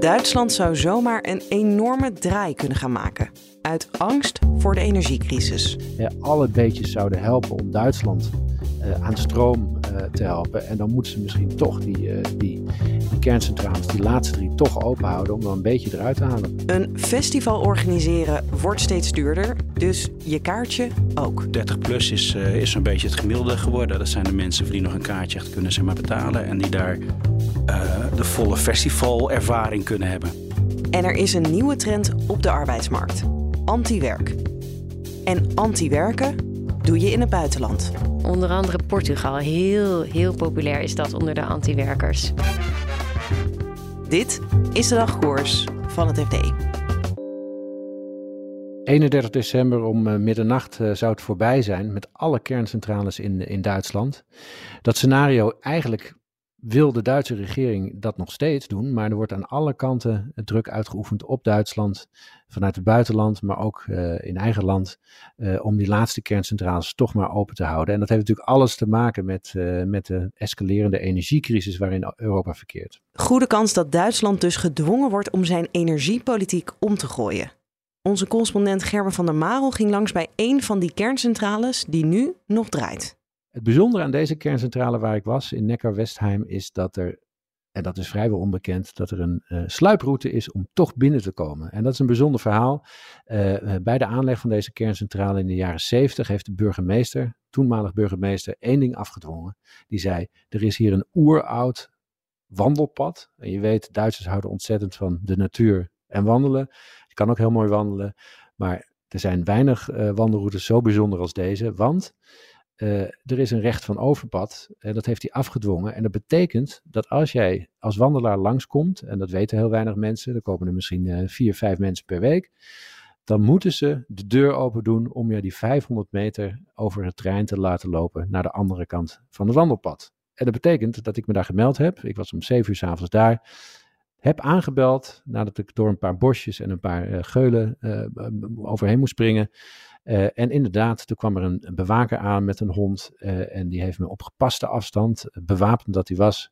Duitsland zou zomaar een enorme draai kunnen gaan maken. Uit angst voor de energiecrisis. Ja, alle beetjes zouden helpen om Duitsland uh, aan stroom uh, te helpen. En dan moeten ze misschien toch die, uh, die, die kerncentrales, die laatste drie, toch open houden om er een beetje eruit te halen. Een festival organiseren wordt steeds duurder, dus je kaartje ook. 30 plus is, is zo'n beetje het gemiddelde geworden. Dat zijn de mensen die nog een kaartje echt kunnen zeg maar, betalen en die daar de volle festivalervaring kunnen hebben. En er is een nieuwe trend op de arbeidsmarkt: anti-werk. En anti-werken doe je in het buitenland. Onder andere Portugal. Heel, heel populair is dat onder de anti-werkers. Dit is de dagkoers van het FD. 31 december om uh, middernacht uh, zou het voorbij zijn met alle kerncentrales in, in Duitsland. Dat scenario eigenlijk wil de Duitse regering dat nog steeds doen, maar er wordt aan alle kanten druk uitgeoefend op Duitsland, vanuit het buitenland, maar ook in eigen land, om die laatste kerncentrales toch maar open te houden. En dat heeft natuurlijk alles te maken met, met de escalerende energiecrisis waarin Europa verkeert. Goede kans dat Duitsland dus gedwongen wordt om zijn energiepolitiek om te gooien. Onze correspondent Gerben van der Marel ging langs bij één van die kerncentrales die nu nog draait. Het bijzondere aan deze kerncentrale waar ik was, in Neckar-Westheim, is dat er, en dat is vrijwel onbekend, dat er een uh, sluiproute is om toch binnen te komen. En dat is een bijzonder verhaal. Uh, bij de aanleg van deze kerncentrale in de jaren 70 heeft de burgemeester, toenmalig burgemeester, één ding afgedwongen. Die zei, er is hier een oeroud wandelpad. En je weet, Duitsers houden ontzettend van de natuur en wandelen. Je kan ook heel mooi wandelen, maar er zijn weinig uh, wandelroutes zo bijzonder als deze, want uh, er is een recht van overpad. En dat heeft hij afgedwongen. En dat betekent dat als jij als wandelaar langskomt, en dat weten heel weinig mensen, er komen er misschien uh, vier, vijf mensen per week, dan moeten ze de deur open doen om je die 500 meter over het terrein te laten lopen naar de andere kant van het wandelpad. En dat betekent dat ik me daar gemeld heb. Ik was om 7 uur s'avonds daar. Heb aangebeld nadat ik door een paar bosjes en een paar uh, geulen overheen moest springen. Uh, en inderdaad, toen kwam er een, bewaker aan met een hond. Uh, en die heeft me op gepaste afstand, bewapend dat hij was,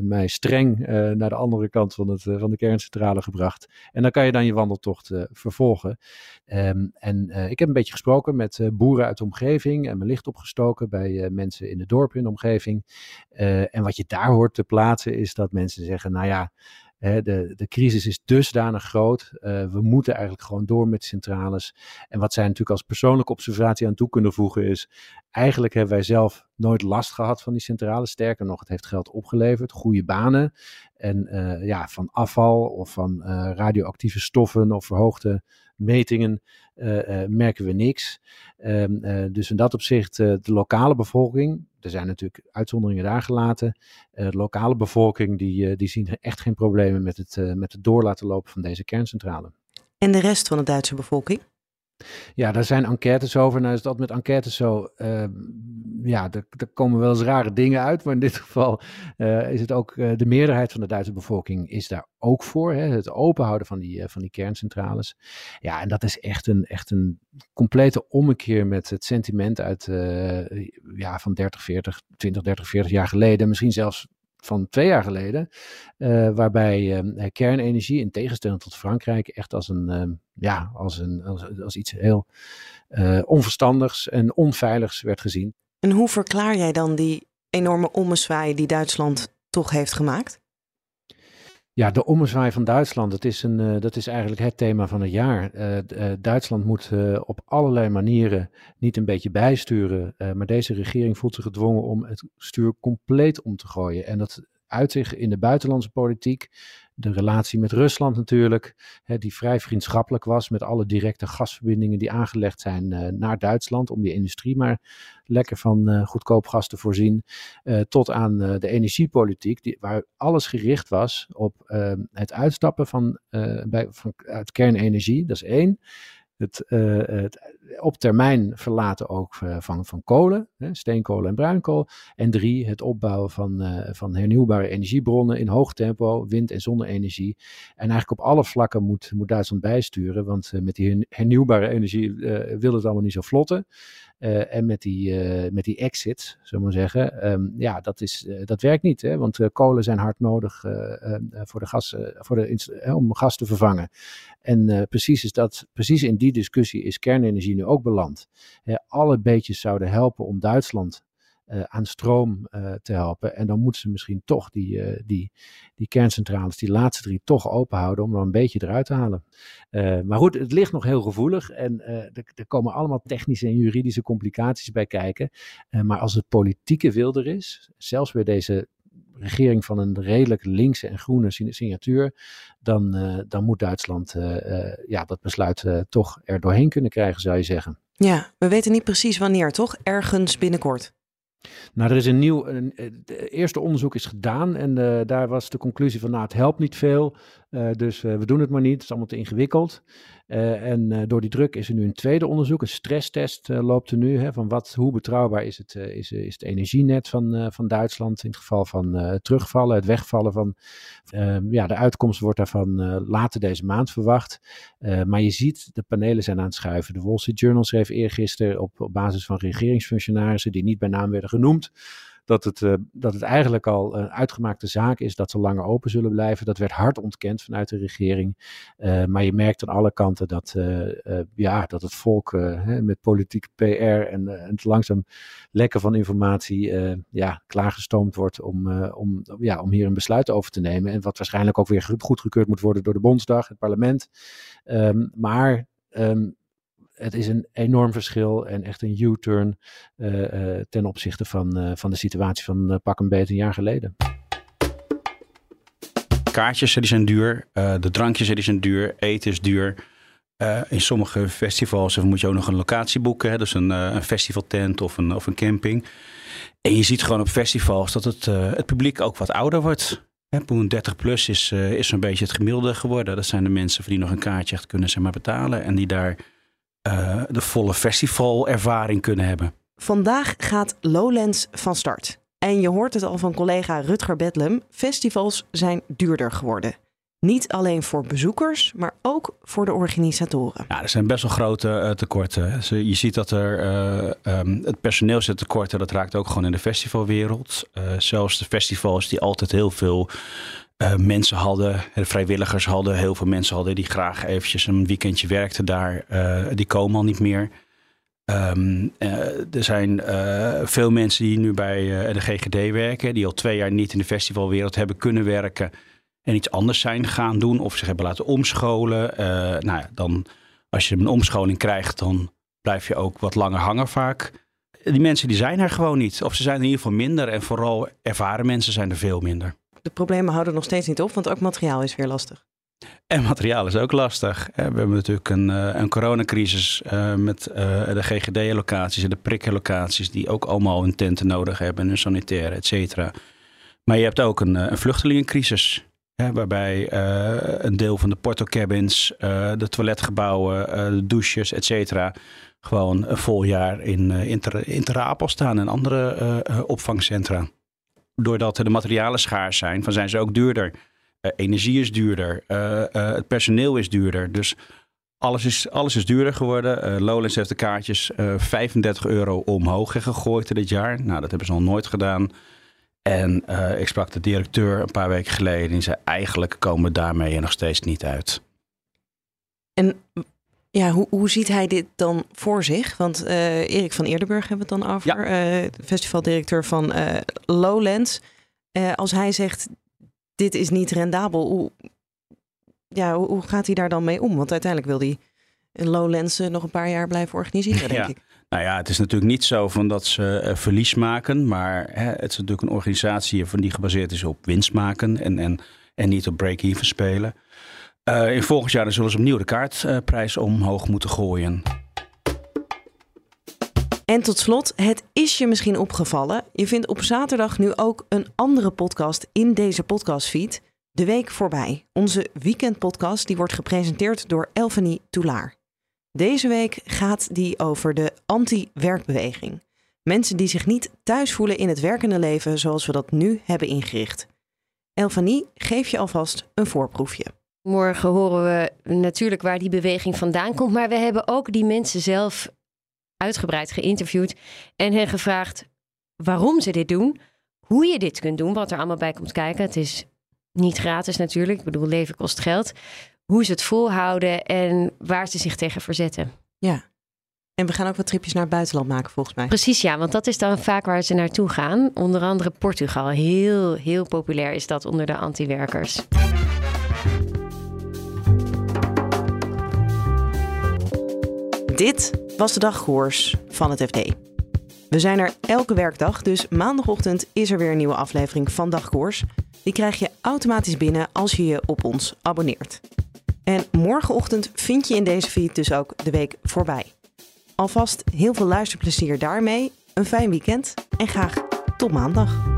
mij streng naar de andere kant van, het, van de kerncentrale gebracht. En dan kan je dan je wandeltocht vervolgen. Um, en ik heb een beetje gesproken met boeren uit de omgeving en mijn licht opgestoken bij mensen in het dorp in de omgeving. en wat je daar hoort te plaatsen is dat mensen zeggen, nou ja, de, de crisis is dusdanig groot. Uh, we moeten eigenlijk gewoon door met centrales. En wat zij natuurlijk als persoonlijke observatie aan toe kunnen voegen is... eigenlijk hebben wij zelf nooit last gehad van die centrales. Sterker nog, het heeft geld opgeleverd, goede banen. En uh, ja, van afval of van uh, radioactieve stoffen of verhoogde metingen uh, merken we niks. Um, dus in dat opzicht, de lokale bevolking, er zijn natuurlijk uitzonderingen daar gelaten. de lokale bevolking, die, die zien echt geen problemen met het, met het door laten lopen van deze kerncentrale. En de rest van de Duitse bevolking? Ja, daar zijn enquêtes over. Nou is dat met enquêtes zo. Uh, ja, er, komen wel eens rare dingen uit. Maar in dit geval uh, is het ook. Uh, de meerderheid van de Duitse bevolking is daar ook voor. Hè, het openhouden van die, van die kerncentrales. Ja, en dat is echt een, echt een complete ommekeer met het sentiment uit. ja, van 30, 40, 20, 30, 40 jaar geleden. Misschien zelfs van twee jaar geleden, uh, waarbij uh, kernenergie, in tegenstelling tot Frankrijk, echt als een, uh, ja, als een als, als iets heel onverstandigs en onveiligs werd gezien. En hoe verklaar jij dan die enorme ommezwaai die Duitsland toch heeft gemaakt? Ja, de ommezwaai van Duitsland, dat is, een, uh, dat is eigenlijk het thema van het jaar. Uh, uh, Duitsland moet op allerlei manieren niet een beetje bijsturen, maar deze regering voelt zich gedwongen om het stuur compleet om te gooien. En dat uit zich in de buitenlandse politiek. De relatie met Rusland natuurlijk, hè, die vrij vriendschappelijk was met alle directe gasverbindingen die aangelegd zijn uh, naar Duitsland om die industrie maar lekker van uh, goedkoop gas te voorzien. Uh, tot aan de energiepolitiek, die, waar alles gericht was op ehm, het uitstappen van, bij, van, uit kernenergie, dat is één. Het, het op termijn verlaten ook uh, van, van kolen, hè, steenkolen en bruinkool. En drie, het opbouwen van, uh, van hernieuwbare energiebronnen in hoog tempo, wind- en zonne-energie. En eigenlijk op alle vlakken moet, moet Duitsland bijsturen, want uh, met die hernieuwbare energie wil het allemaal niet zo vlotten. En met die, met die exit, zullen we zeggen, um, ja, dat, is, dat werkt niet. Hè? Want kolen zijn hard nodig voor de gas, voor de, om gas te vervangen. En precies, is dat, precies in die discussie is kernenergie nu ook beland. alle beetjes zouden helpen om Duitsland uh, aan stroom uh, te helpen. En dan moeten ze misschien toch die, uh, die, die kerncentrales, die laatste drie, toch open houden om er een beetje eruit te halen. maar goed, het ligt nog heel gevoelig en er, er, komen allemaal technische en juridische complicaties bij kijken. maar als het politieke wil er is, zelfs bij deze regering van een redelijk linkse en groene signatuur, dan, dan moet Duitsland ja, dat besluit toch er doorheen kunnen krijgen, zou je zeggen. Ja, we weten niet precies wanneer, toch? Ergens binnenkort. Nou, er is een nieuw. Een, het eerste onderzoek is gedaan en uh, daar was de conclusie van, nou, het helpt niet veel. Uh, dus uh, we doen het maar niet. Het is allemaal te ingewikkeld. En door die druk is er nu een tweede onderzoek, een stresstest loopt er nu. Hè, van wat, hoe betrouwbaar is het, is, is het energienet van, van Duitsland in het geval van terugvallen, het wegvallen van. Ehm, ja, de uitkomst wordt daarvan later deze maand verwacht. maar je ziet, de panelen zijn aan het schuiven. De Wall Street Journal schreef eergisteren op basis van regeringsfunctionarissen die niet bij naam werden genoemd dat het, uh, dat het eigenlijk al een uitgemaakte zaak is dat ze langer open zullen blijven. Dat werd hard ontkend vanuit de regering. Uh, maar je merkt aan alle kanten dat, uh, ja, dat het volk hè, met politieke PR en, het langzaam lekken van informatie ja, klaargestoomd wordt om, om, ja, om hier een besluit over te nemen. En wat waarschijnlijk ook weer goedgekeurd moet worden door de Bondsdag, het parlement. Um, maar um, het is een enorm verschil en echt een U-turn uh, uh, ten opzichte van, uh, van de situatie van pak een beet een jaar geleden. Kaartjes die zijn duur, de drankjes die zijn duur, eten is duur. in sommige festivals moet je ook nog een locatie boeken, hè, dus een, een festivaltent of een, of een camping. En je ziet gewoon op festivals dat het, het publiek ook wat ouder wordt. Poen 30 plus is, is zo'n beetje het gemiddelde geworden. Dat zijn de mensen die nog een kaartje echt kunnen zeg maar, betalen en die daar uh, de volle festivalervaring kunnen hebben. Vandaag gaat Lowlands van start. En je hoort het al van collega Rutger Bedlem: festivals zijn duurder geworden. Niet alleen voor bezoekers, maar ook voor de organisatoren. Ja, er zijn best wel grote uh, tekorten. Je ziet dat er uh, um, het personeel zit tekorten. Dat raakt ook gewoon in de festivalwereld. Uh, zelfs de festivals die altijd heel veel uh, mensen hadden, vrijwilligers hadden, heel veel mensen hadden die graag eventjes een weekendje werkten daar. Uh, die komen al niet meer. Uh, er zijn veel mensen die nu bij de GGD werken, die al twee jaar niet in de festivalwereld hebben kunnen werken en iets anders zijn gaan doen of zich hebben laten omscholen. nou ja, dan als je een omscholing krijgt, dan blijf je ook wat langer hangen vaak. Die mensen die zijn er gewoon niet. Of ze zijn in ieder geval minder. En vooral ervaren mensen zijn er veel minder de problemen houden nog steeds niet op, want ook materiaal is weer lastig. En materiaal is ook lastig. We hebben natuurlijk een, eh, een coronacrisis uh, met de GGD-locaties en de prikkenlocaties, die ook allemaal hun tenten nodig hebben en een sanitaire, et cetera. Maar je hebt ook een, een vluchtelingencrisis. Waarbij een deel van de portocabins, de toiletgebouwen, douches, et cetera, gewoon een vol jaar in, in, staan en andere opvangcentra doordat de materialen schaars zijn, van zijn ze ook duurder. Uh, energie is duurder, uh, uh, het personeel is duurder. Dus alles is, alles is duurder geworden. Lowlands heeft de kaartjes 35 euro omhoog gegooid dit jaar. Nou, dat hebben ze nog nooit gedaan. En ik sprak de directeur een paar weken geleden. En zei, eigenlijk komen we daarmee nog steeds niet uit. En ja, hoe, hoe ziet hij dit dan voor zich? Want uh, Erik van Eerdenburg hebben we het dan over, ja. uh, festivaldirecteur van uh, Lowlands. als hij zegt, dit is niet rendabel, hoe, ja, hoe, gaat hij daar dan mee om? Want uiteindelijk wil hij Lowlands nog een paar jaar blijven organiseren, denk ja. ik. Nou ja, het is natuurlijk niet zo van dat ze verlies maken, maar hè, het is natuurlijk een organisatie van die gebaseerd is op winst maken en, en, en niet op break-even spelen. Uh, in volgend jaar zullen ze opnieuw de kaartprijs omhoog moeten gooien. En tot slot, het is je misschien opgevallen. Je vindt op zaterdag nu ook een andere podcast in deze podcastfeed. De Week Voorbij. Onze weekendpodcast die wordt gepresenteerd door Elfanie Toulaar. Deze week gaat die over de anti-werkbeweging. Mensen die zich niet thuis voelen in het werkende leven zoals we dat nu hebben ingericht. Elfanie, geef je alvast een voorproefje. Morgen horen we natuurlijk waar die beweging vandaan komt. Maar we hebben ook die mensen zelf uitgebreid geïnterviewd en hen gevraagd waarom ze dit doen, hoe je dit kunt doen, wat er allemaal bij komt kijken. Het is niet gratis natuurlijk. Ik bedoel, leven kost geld. Hoe ze het volhouden en waar ze zich tegen verzetten. Ja. En we gaan ook wat tripjes naar het buitenland maken, volgens mij. Precies, ja, want dat is dan vaak waar ze naartoe gaan. Onder andere Portugal. Heel, heel populair is dat onder de anti-werkers. Dit was de dagkoers van het FD. We zijn er elke werkdag, dus maandagochtend is er weer een nieuwe aflevering van Dagkoers. Die krijg je automatisch binnen als je je op ons abonneert. En morgenochtend vind je in deze feed dus ook de week voorbij. Alvast heel veel luisterplezier daarmee, een fijn weekend en graag tot maandag.